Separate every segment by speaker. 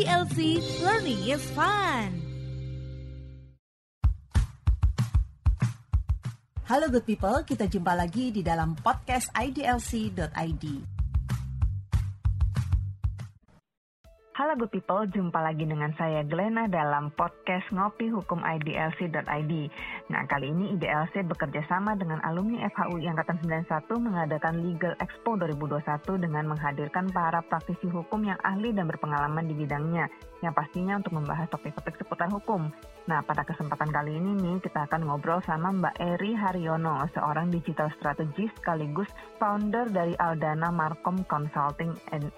Speaker 1: IDLC Learning is Fun.
Speaker 2: Halo good people, kita jumpa lagi di dalam podcast idlc.id.
Speaker 3: Halo good people, jumpa lagi dengan saya Glenna dalam podcast Ngopi Hukum IDLC.id. Nah, kali ini IDLC bekerja sama dengan alumni FHUI Angkatan 91 mengadakan Legal Expo 2021 dengan menghadirkan para praktisi hukum yang ahli dan berpengalaman di bidangnya, yang pastinya untuk membahas topik-topik seputar hukum. Nah, pada kesempatan kali ini nih, kita akan ngobrol sama Mbak Eri Haryono, seorang digital strategist sekaligus founder dari Aldana Markom Consulting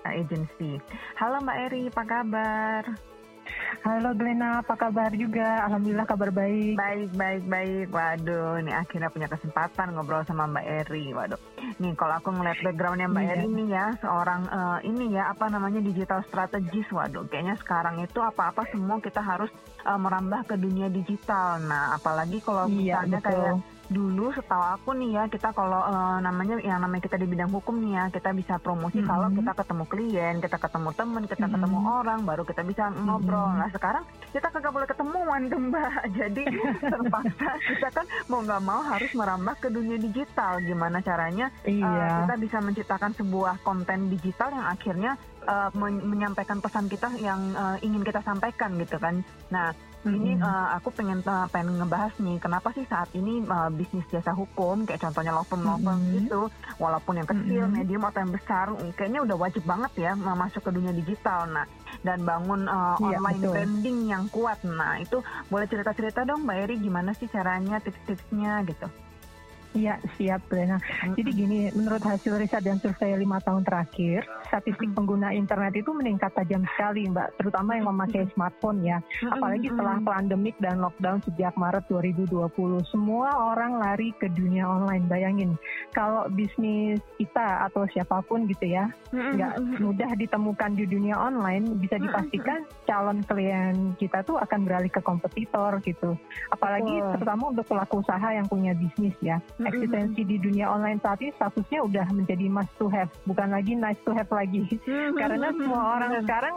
Speaker 3: Agency. Halo Mbak Eri, apa kabar?
Speaker 4: Halo Glenna, apa kabar juga? Alhamdulillah kabar baik.
Speaker 3: Baik, baik, baik. Waduh, nih akhirnya punya kesempatan ngobrol sama Mbak Eri. Waduh, nih kalau aku ngeliat backgroundnya Mbak
Speaker 4: Iya.
Speaker 3: Eri nih ya, seorang eh, ini ya apa namanya digital strategist. Waduh, kayaknya sekarang itu apa-apa semua kita harus eh, merambah ke dunia digital. Nah, apalagi kalau
Speaker 4: Iya,
Speaker 3: misalnya
Speaker 4: betul.
Speaker 3: kayak dulu setahu aku nih ya kita kalau eh, namanya yang namanya kita di bidang hukum nih ya kita bisa promosi
Speaker 4: Mhm.
Speaker 3: kalau kita ketemu klien kita ketemu teman kita
Speaker 4: Mhm.
Speaker 3: ketemu orang baru kita bisa ngobrol
Speaker 4: Mhm.
Speaker 3: nah sekarang kita kagak boleh ketemuan tuh mbak jadi terpaksa kita kan mau nggak mau harus merambah ke dunia digital gimana caranya eh,
Speaker 4: Iya.
Speaker 3: kita bisa menciptakan sebuah konten digital yang akhirnya eh, men- menyampaikan pesan kita yang eh, ingin kita sampaikan gitu kan nah ini
Speaker 4: Mhm.
Speaker 3: eh, aku pengen eh, pengen ngebahas nih kenapa sih saat ini eh, bisnis jasa hukum kayak contohnya law firm law firm
Speaker 4: Mhm.
Speaker 3: gitu walaupun yang kecil
Speaker 4: Mhm.
Speaker 3: medium atau yang besar mm, kayaknya udah wajib banget ya masuk ke dunia digital nah dan bangun eh,
Speaker 4: Iya,
Speaker 3: online
Speaker 4: betul.
Speaker 3: branding yang kuat nah itu boleh cerita cerita dong mbak Eri gimana sih caranya tips-tipsnya gitu
Speaker 4: Iya, siap.
Speaker 3: Mm-mm.
Speaker 4: Jadi gini, menurut hasil riset dan survei lima tahun terakhir, statistik pengguna internet itu meningkat tajam sekali, Mbak. Terutama yang memakai smartphone ya. Apalagi setelah pandemik dan lockdown sejak Maret 2020. Semua orang lari ke dunia online. Bayangin, kalau bisnis kita atau siapa pun gitu ya, nggak mudah ditemukan di dunia online, bisa dipastikan calon klien kita tuh akan beralih ke kompetitor gitu. Apalagi terutama untuk pelaku usaha yang punya bisnis ya. Eksistensi di dunia online saat ini statusnya udah menjadi must to have, bukan lagi nice to have lagi. Karena semua orang sekarang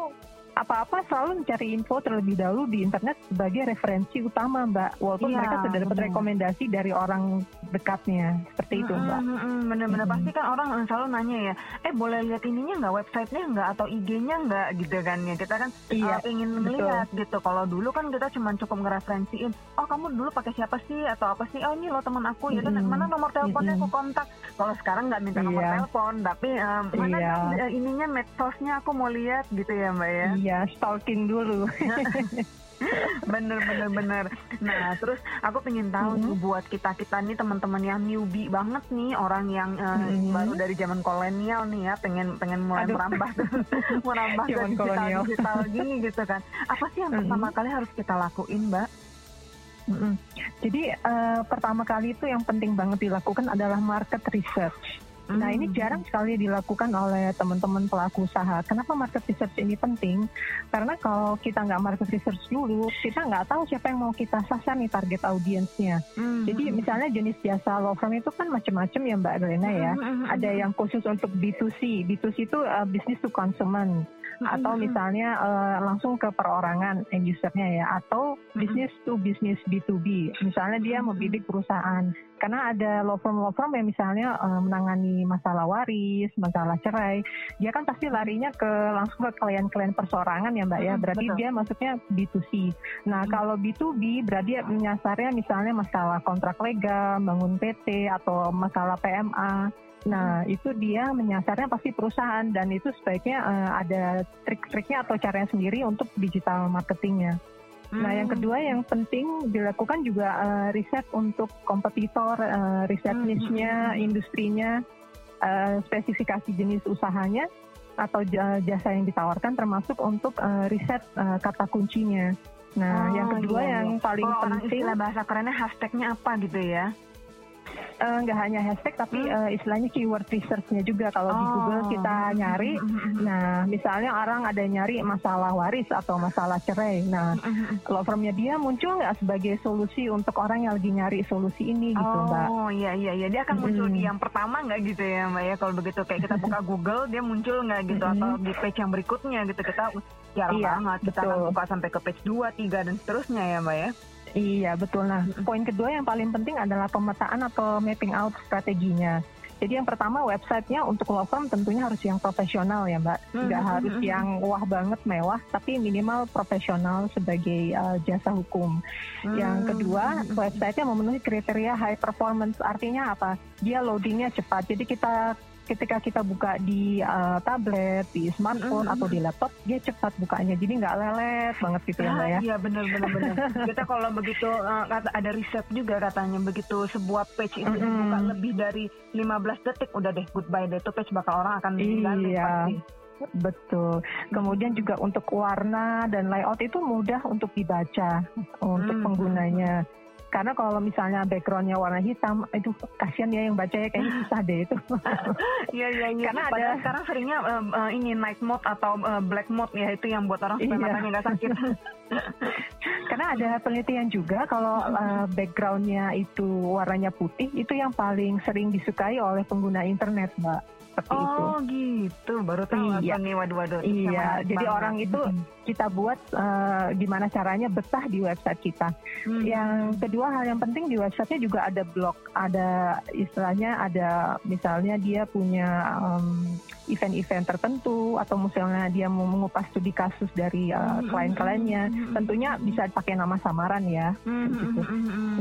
Speaker 4: apa-apa selalu mencari info terlebih dahulu di internet sebagai referensi utama, Mbak. Walaupun
Speaker 3: Iya,
Speaker 4: mereka sudah dapat rekomendasi dari orang dekatnya. Seperti itu, Mbak.
Speaker 3: Bener-bener
Speaker 4: Mm-mm.
Speaker 3: pasti kan orang eh, selalu nanya ya, eh boleh lihat ininya nggak, websitenya nggak atau IG-nya nggak gitu kan ya. Kita kan
Speaker 4: Iya,
Speaker 3: uh, ingin melihat gitu. Kalau dulu kan kita cuma cukup ngereferensiin, oh kamu dulu pakai siapa sih atau apa sih? Oh ini lo teman aku, ya
Speaker 4: Mm-mm.
Speaker 3: mana nomor teleponnya
Speaker 4: Mm-mm.
Speaker 3: aku kontak. Kalau sekarang nggak minta nomor
Speaker 4: Iya.
Speaker 3: telepon, tapi eh, mana
Speaker 4: Iya.
Speaker 3: eh, ininya medsosnya aku mau lihat gitu ya mbak ya.
Speaker 4: Iya, stalking dulu.
Speaker 3: bener bener bener nah terus aku pengen tahu nih
Speaker 4: Mhm.
Speaker 3: buat kita kita nih teman-teman yang newbie banget nih orang yang eh,
Speaker 4: Mhm.
Speaker 3: baru dari zaman kolonial nih ya pengen pengen mulai
Speaker 4: Aduh.
Speaker 3: merambah merambah ke digital
Speaker 4: kolonial.
Speaker 3: digital gini gitu kan apa sih yang
Speaker 4: Mhm.
Speaker 3: pertama kali harus kita lakuin mbak
Speaker 4: Mm-mm. Jadi eh, pertama kali itu yang penting banget dilakukan adalah market research. Nah ini
Speaker 3: Mhm.
Speaker 4: jarang sekali dilakukan oleh teman-teman pelaku usaha. Kenapa market research ini penting? Karena kalau kita nggak market research dulu, kita nggak tahu siapa yang mau kita sasar nih target audiensnya.
Speaker 3: Mhm.
Speaker 4: Jadi misalnya jenis jasa law firm itu kan macam-macam ya Mbak Glena ya.
Speaker 3: Mhm.
Speaker 4: Ada yang khusus untuk B2C. B2C itu uh, business to consumer. Atau misalnya uh, langsung ke perorangan end usernya ya. Atau business to business B2B. Misalnya dia membidik perusahaan. Karena ada law firm law firm yang misalnya uh, menangani masalah waris, masalah cerai, dia kan pasti larinya ke langsung ke klien-klien persorangan ya Mbak ya. Berarti
Speaker 3: betul.
Speaker 4: dia masuknya B2C. Nah,
Speaker 3: Mhm.
Speaker 4: kalau B2B berarti menyasarnya misalnya masalah kontrak legal, bangun PT atau masalah PMA. Nah, itu dia menyasarnya pasti perusahaan dan itu sebaiknya eh, ada trik-triknya atau caranya sendiri untuk digital marketingnya. Nah, yang
Speaker 3: Mhm.
Speaker 4: kedua yang penting dilakukan juga eh, riset untuk kompetitor, eh, riset
Speaker 3: Hmm,
Speaker 4: niche-nya,
Speaker 3: hmm,
Speaker 4: industrinya, eh, spesifikasi jenis usahanya atau ja- jasa yang ditawarkan termasuk untuk eh, riset eh, kata kuncinya. Nah,
Speaker 3: Oh,
Speaker 4: yang kedua
Speaker 3: iya,
Speaker 4: yang
Speaker 3: iya.
Speaker 4: paling
Speaker 3: Kalau orang
Speaker 4: penting
Speaker 3: istilah bahasa kerennya hashtagnya apa gitu ya
Speaker 4: uh, nggak hanya hashtag tapi hmm. uh, istilahnya keyword researchnya juga kalau oh. di Google kita nyari. Hmm, hmm. Nah, misalnya orang ada nyari masalah waris atau masalah cerai. Nah, law firmnya dia muncul nggak sebagai solusi untuk orang yang lagi nyari solusi ini gitu,
Speaker 3: oh,
Speaker 4: Mbak.
Speaker 3: Oh, iya iya iya. Dia akan muncul hmm. di yang pertama nggak gitu ya, Mbak ya? Kalau begitu kayak kita buka Google, dia muncul nggak gitu atau di page yang berikutnya gitu kita jarang iya, banget kita betul. akan buka sampai ke page 2, 3 dan seterusnya ya, Mbak ya.
Speaker 4: Iya betul. Nah, poin kedua yang paling penting adalah pemetaan atau mapping out strateginya. Jadi yang pertama websitenya untuk law firm tentunya harus yang profesional ya Mbak. Nggak hmm, harus yang wah banget mewah, tapi minimal profesional sebagai uh, jasa hukum. Hmm. Yang kedua websitenya memenuhi kriteria high performance. Artinya apa? Dia loadingnya cepat. Jadi kita ketika kita buka di uh, tablet, di smartphone mm -hmm. atau di laptop, dia cepat bukanya. Jadi nggak lelet banget gitu ya, Mbak ya.
Speaker 3: Iya benar benar benar. kita kalau begitu uh, ada riset juga katanya begitu sebuah page itu mm -hmm. dibuka lebih dari 15 detik udah deh goodbye deh itu page bakal orang akan
Speaker 4: diganti iya. pasti. Betul. Kemudian juga untuk warna dan layout itu mudah untuk dibaca untuk hmm. penggunanya. Karena kalau misalnya backgroundnya warna hitam, itu kasihan ya yang baca ya kayaknya susah deh itu.
Speaker 3: Iya iya iya. Karena ada sekarang seringnya uh, uh, ini night mode atau uh, black mode ya itu yang buat orang supaya iya. matanya nggak sakit.
Speaker 4: Karena ada penelitian juga kalau uh, backgroundnya itu warnanya putih, itu yang paling sering disukai oleh pengguna internet, mbak seperti
Speaker 3: oh,
Speaker 4: itu.
Speaker 3: Oh gitu, baru tahu iya. nih waduh-waduh.
Speaker 4: Iya, jadi banget. orang itu kita buat uh, gimana caranya betah di website kita. Hmm. Yang kedua hal yang penting di websitenya juga ada blog, ada istilahnya ada misalnya dia punya um, event-event tertentu atau misalnya dia mau mengupas studi kasus dari uh, klien-kliennya, hmm. tentunya bisa pakai nama samaran ya. Gitu.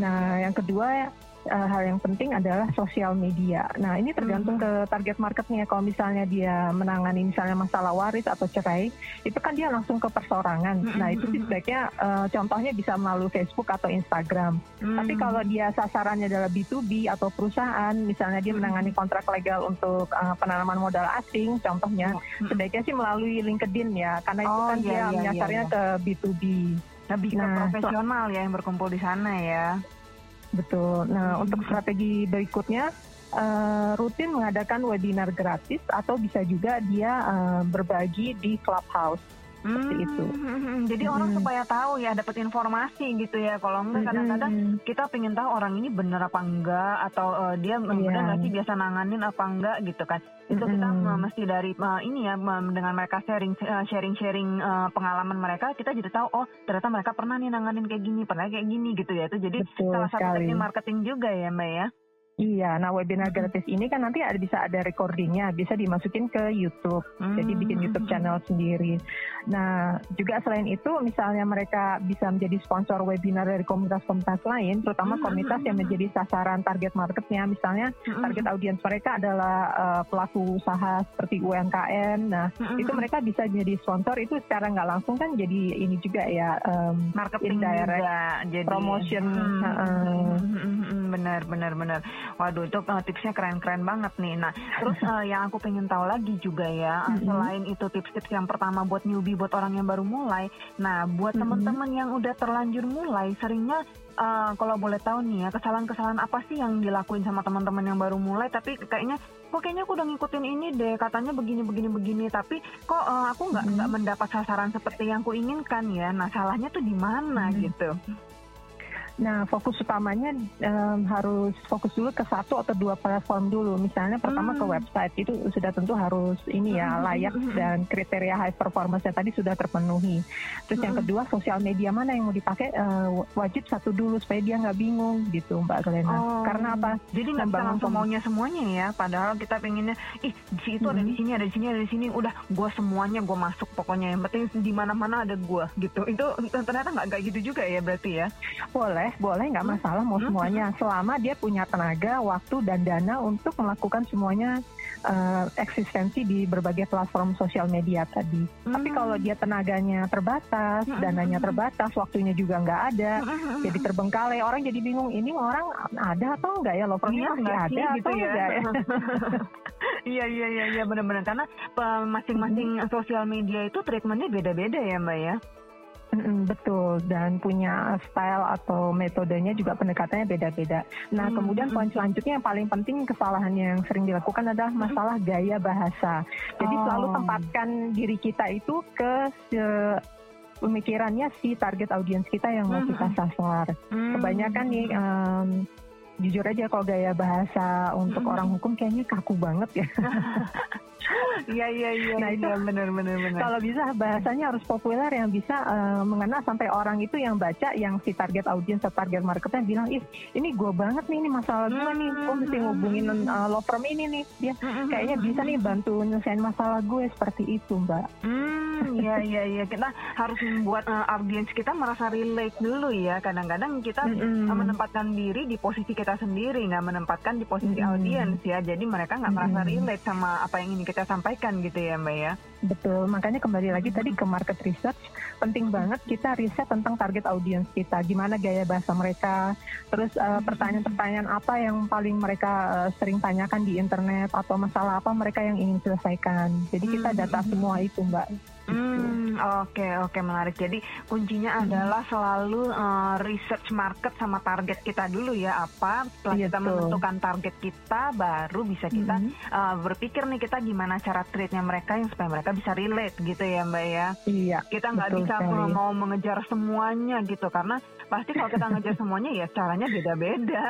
Speaker 4: Nah yang kedua uh, hal yang penting adalah sosial media. Nah ini tergantung hmm. ke target marketnya. Kalau misalnya dia menangani misalnya masalah waris atau cerai, itu kan dia langsung ke persorangan. Hmm. Nah itu sih sebaiknya uh, contohnya bisa melalui Facebook atau Instagram. Hmm. Tapi kalau dia sasarannya adalah B2B atau perusahaan, misalnya dia menangani kontrak legal untuk uh, penanaman modal asing, contohnya, hmm. sebaiknya sih melalui LinkedIn ya, karena itu oh, kan iya, dia iya, menyasarnya iya, iya. ke B2B.
Speaker 3: Lebih nah, ke profesional so, ya yang berkumpul di sana ya.
Speaker 4: Betul. Nah, untuk strategi berikutnya uh, rutin mengadakan webinar gratis atau bisa juga dia uh, berbagi di clubhouse seperti hmm, itu.
Speaker 3: Hmm, hmm. Jadi hmm. orang supaya tahu ya dapat informasi gitu ya. Kalau enggak kadang-kadang hmm. kita pengen tahu orang ini benar apa enggak atau uh, dia yeah. benar nggak sih biasa nanganin apa enggak gitu kan. Itu hmm. kita uh, mesti dari uh, ini ya dengan mereka sharing sharing sharing uh, pengalaman mereka kita jadi tahu oh ternyata mereka pernah nih nanganin kayak gini, pernah kayak gini gitu ya. Itu jadi Betul salah satu teknik marketing juga ya Mbak ya.
Speaker 4: Iya, nah webinar gratis ini kan nanti ada, bisa ada recordingnya, bisa dimasukin ke YouTube, hmm. jadi bikin YouTube channel sendiri. Nah, juga selain itu, misalnya mereka bisa menjadi sponsor webinar dari komunitas-komunitas lain, terutama komunitas yang menjadi sasaran target marketnya. Misalnya target audiens mereka adalah uh, pelaku usaha seperti UMKM. Nah, itu mereka bisa jadi sponsor itu secara nggak langsung kan jadi ini juga ya um,
Speaker 3: marketing indirect juga, jadi
Speaker 4: promotion. Hmm. Uh,
Speaker 3: benar, benar, benar. Waduh, itu uh, tipsnya keren-keren banget nih. Nah, terus uh, yang aku pengen tahu lagi juga ya, mm-hmm. selain itu tips-tips yang pertama buat newbie, buat orang yang baru mulai. Nah, buat mm-hmm. teman-teman yang udah terlanjur mulai, seringnya uh, kalau boleh tahu nih ya, kesalahan-kesalahan apa sih yang dilakuin sama teman-teman yang baru mulai, tapi kayaknya kok kayaknya aku udah ngikutin ini deh, katanya begini begini begini, tapi kok uh, aku nggak nggak hmm. mendapat sasaran seperti yang ku inginkan ya. Nah, salahnya tuh di mana hmm. gitu?
Speaker 4: Nah, fokus utamanya um, harus fokus dulu ke satu atau dua platform dulu. Misalnya pertama hmm. ke website itu sudah tentu harus ini ya hmm. layak hmm. dan kriteria high performance tadi sudah terpenuhi. Terus hmm. yang kedua sosial media mana yang mau dipakai uh, wajib satu dulu supaya dia nggak bingung gitu Mbak Glena. Oh. Karena apa?
Speaker 3: Jadi nggak bisa langsung maunya semuanya ya. Padahal kita pengennya, ih di situ hmm. ada di sini, ada di sini, ada di sini. Udah, gue semuanya gue masuk pokoknya. Yang penting di mana-mana ada gue gitu. Itu ternyata nggak kayak gitu juga ya berarti ya?
Speaker 4: Boleh boleh, boleh nggak hmm? masalah mau hmm? semuanya selama dia punya tenaga, waktu dan dana untuk melakukan semuanya uh, eksistensi di berbagai platform sosial media tadi. Hmm. Tapi kalau dia tenaganya terbatas, dananya terbatas, waktunya juga nggak ada, jadi terbengkalai orang jadi bingung ini orang ada atau enggak ya lovernya
Speaker 3: iya, masih ada
Speaker 4: gitu atau
Speaker 3: ya. enggak ya? Iya iya iya iya benar-benar karena masing-masing sosial media itu treatmentnya beda-beda ya mbak ya.
Speaker 4: Mm, betul dan punya style atau metodenya juga pendekatannya beda-beda. Nah hmm. kemudian poin selanjutnya yang paling penting kesalahan yang sering dilakukan adalah masalah gaya bahasa. Jadi oh. selalu tempatkan diri kita itu ke pemikirannya si target audiens kita yang mau kita sasar. Hmm. Kebanyakan nih um, jujur aja kalau gaya bahasa untuk hmm. orang hukum kayaknya kaku banget ya.
Speaker 3: Iya iya iya. Nah itu benar benar benar.
Speaker 4: Kalau bisa bahasanya harus populer yang bisa uh, mengena sampai orang itu yang baca yang si target audiens atau target marketnya bilang ih ini gue banget nih ini masalah gue nih gue mesti ngubungin uh, law firm ini nih dia kayaknya bisa nih bantu nyelesain masalah gue seperti itu mbak.
Speaker 3: Hmm iya iya iya kita harus membuat uh, audiens kita merasa relate dulu ya kadang-kadang kita mm -hmm. menempatkan diri di posisi kita sendiri nggak menempatkan di posisi mm -hmm. audiens ya jadi mereka nggak merasa relate sama apa yang ini kita sampaikan gitu ya Mbak ya.
Speaker 4: Betul, makanya kembali lagi tadi ke market research, penting banget kita riset tentang target audiens kita, gimana gaya bahasa mereka, terus eh, pertanyaan-pertanyaan apa yang paling mereka uh, sering tanyakan di internet atau masalah apa mereka yang ingin selesaikan. Jadi kita data semua itu Mbak.
Speaker 3: Hmm, oke okay, oke okay, menarik. Jadi kuncinya hmm. adalah selalu uh, research market sama target kita dulu ya apa. Setelah iya, kita menentukan target kita, baru bisa kita hmm. uh, berpikir nih kita gimana cara treatnya mereka yang supaya mereka bisa relate gitu ya mbak ya.
Speaker 4: Iya.
Speaker 3: Kita nggak bisa sekali. mau mengejar semuanya gitu karena pasti kalau kita ngejar semuanya ya caranya beda-beda.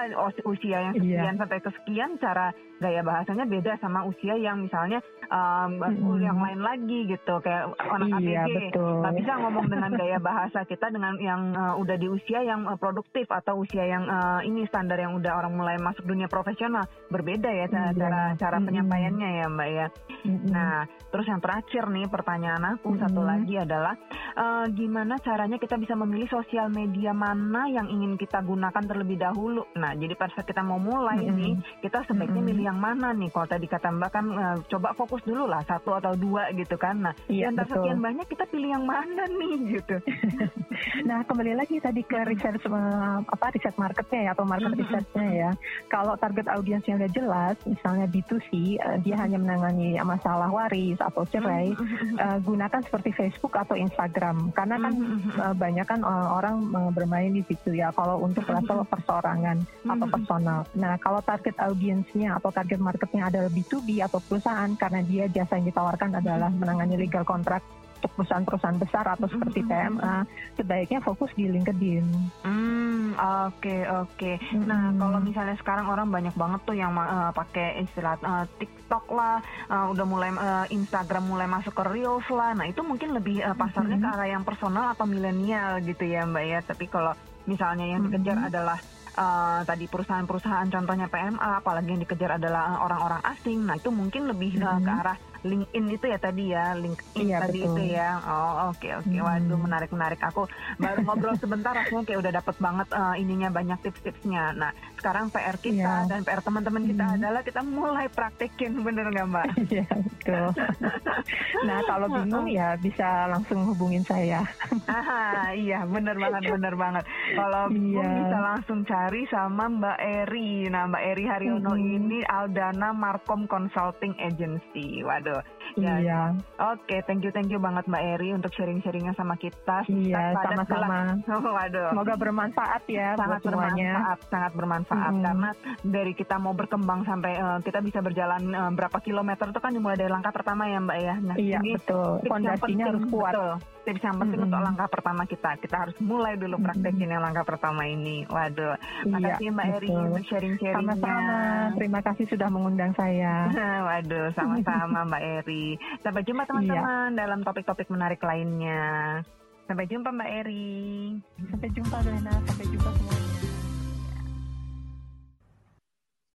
Speaker 3: Usia yang iya. sekian iya. sampai kesekian cara gaya bahasanya beda sama usia yang misalnya um, hmm. yang lain lagi gitu kayak anak iya, ABG nggak bisa ngomong dengan gaya bahasa kita dengan yang uh, udah di usia yang uh, produktif atau usia yang uh, ini standar yang udah orang mulai masuk dunia profesional berbeda ya cara iya. cara, cara penyampaiannya ya mbak ya hmm. nah terus yang terakhir nih pertanyaan aku hmm. satu lagi adalah uh, gimana caranya kita bisa memilih sosial media mana yang ingin kita gunakan terlebih dahulu nah jadi pada saat kita mau mulai hmm. nih kita sebaiknya hmm. milih yang mana nih? Kalau tadi kata Mbak kan uh, coba fokus dulu lah satu atau dua gitu kan. Nah, iya, antara sekian banyak kita pilih yang mana nih gitu.
Speaker 4: nah, kembali lagi tadi ke riset uh, apa riset marketnya ya atau market researchnya ya. Kalau target audiensnya udah jelas, misalnya B2C, uh, dia hanya menangani masalah waris atau cerai, uh, gunakan seperti Facebook atau Instagram karena kan uh, banyak kan uh, orang uh, bermain di situ ya. Kalau untuk level perseorangan atau personal. Nah, kalau target audiensnya atau target marketnya adalah B2B atau perusahaan karena dia jasa yang ditawarkan adalah menangani legal kontrak untuk perusahaan-perusahaan besar atau seperti PMA, sebaiknya fokus di LinkedIn.
Speaker 3: Hmm, oke okay, oke. Okay. Hmm. Nah, kalau misalnya sekarang orang banyak banget tuh yang uh, pakai istilah uh, TikTok lah, uh, udah mulai uh, Instagram mulai masuk ke Reels lah. Nah, itu mungkin lebih uh, pasarnya hmm. ke arah yang personal atau milenial gitu ya, Mbak ya. Tapi kalau misalnya yang dikejar hmm. adalah uh, tadi perusahaan-perusahaan contohnya PMA apalagi yang dikejar adalah orang-orang asing nah itu mungkin lebih uh, ke arah LinkedIn itu ya tadi ya, LinkedIn iya, tadi betul. itu ya. Oh oke okay, oke, okay. waduh hmm. menarik menarik. Aku baru ngobrol sebentar rasanya kayak udah dapet banget uh, ininya banyak tips-tipsnya. Nah sekarang PR kita iya. dan PR teman-teman kita hmm. adalah kita mulai praktekin bener nggak mbak?
Speaker 4: Iya betul. nah kalau bingung ya bisa langsung hubungin saya.
Speaker 3: Aha, iya bener banget bener banget. Kalau bingung iya. bisa langsung cari sama Mbak Eri. Nah Mbak Eri Haryono hmm. ini Aldana Markom Consulting Agency. Waduh Ya, iya. Oke, okay, thank you thank you banget Mbak Eri untuk sharing-sharingnya sama kita.
Speaker 4: Iya, sama-sama. Waduh. Semoga bermanfaat ya
Speaker 3: sangat buat bermanfaat, sangat bermanfaat hmm. karena dari kita mau berkembang sampai uh, kita bisa berjalan uh, berapa kilometer itu kan dimulai dari langkah pertama ya Mbak ya.
Speaker 4: Nah, iya, betul. Fondasinya harus kuat.
Speaker 3: Betul tips yang penting mm -hmm. untuk langkah pertama kita. Kita harus mulai dulu praktekin mm -hmm. yang langkah pertama ini. Waduh, makasih Mbak Eri untuk sharing-sharingnya.
Speaker 4: Sama-sama. Terima kasih sudah mengundang saya.
Speaker 3: Waduh, sama-sama Mbak Eri. Sampai jumpa teman-teman iya. dalam topik-topik menarik lainnya. Sampai jumpa Mbak Eri.
Speaker 4: Sampai jumpa Lena. Sampai jumpa semua.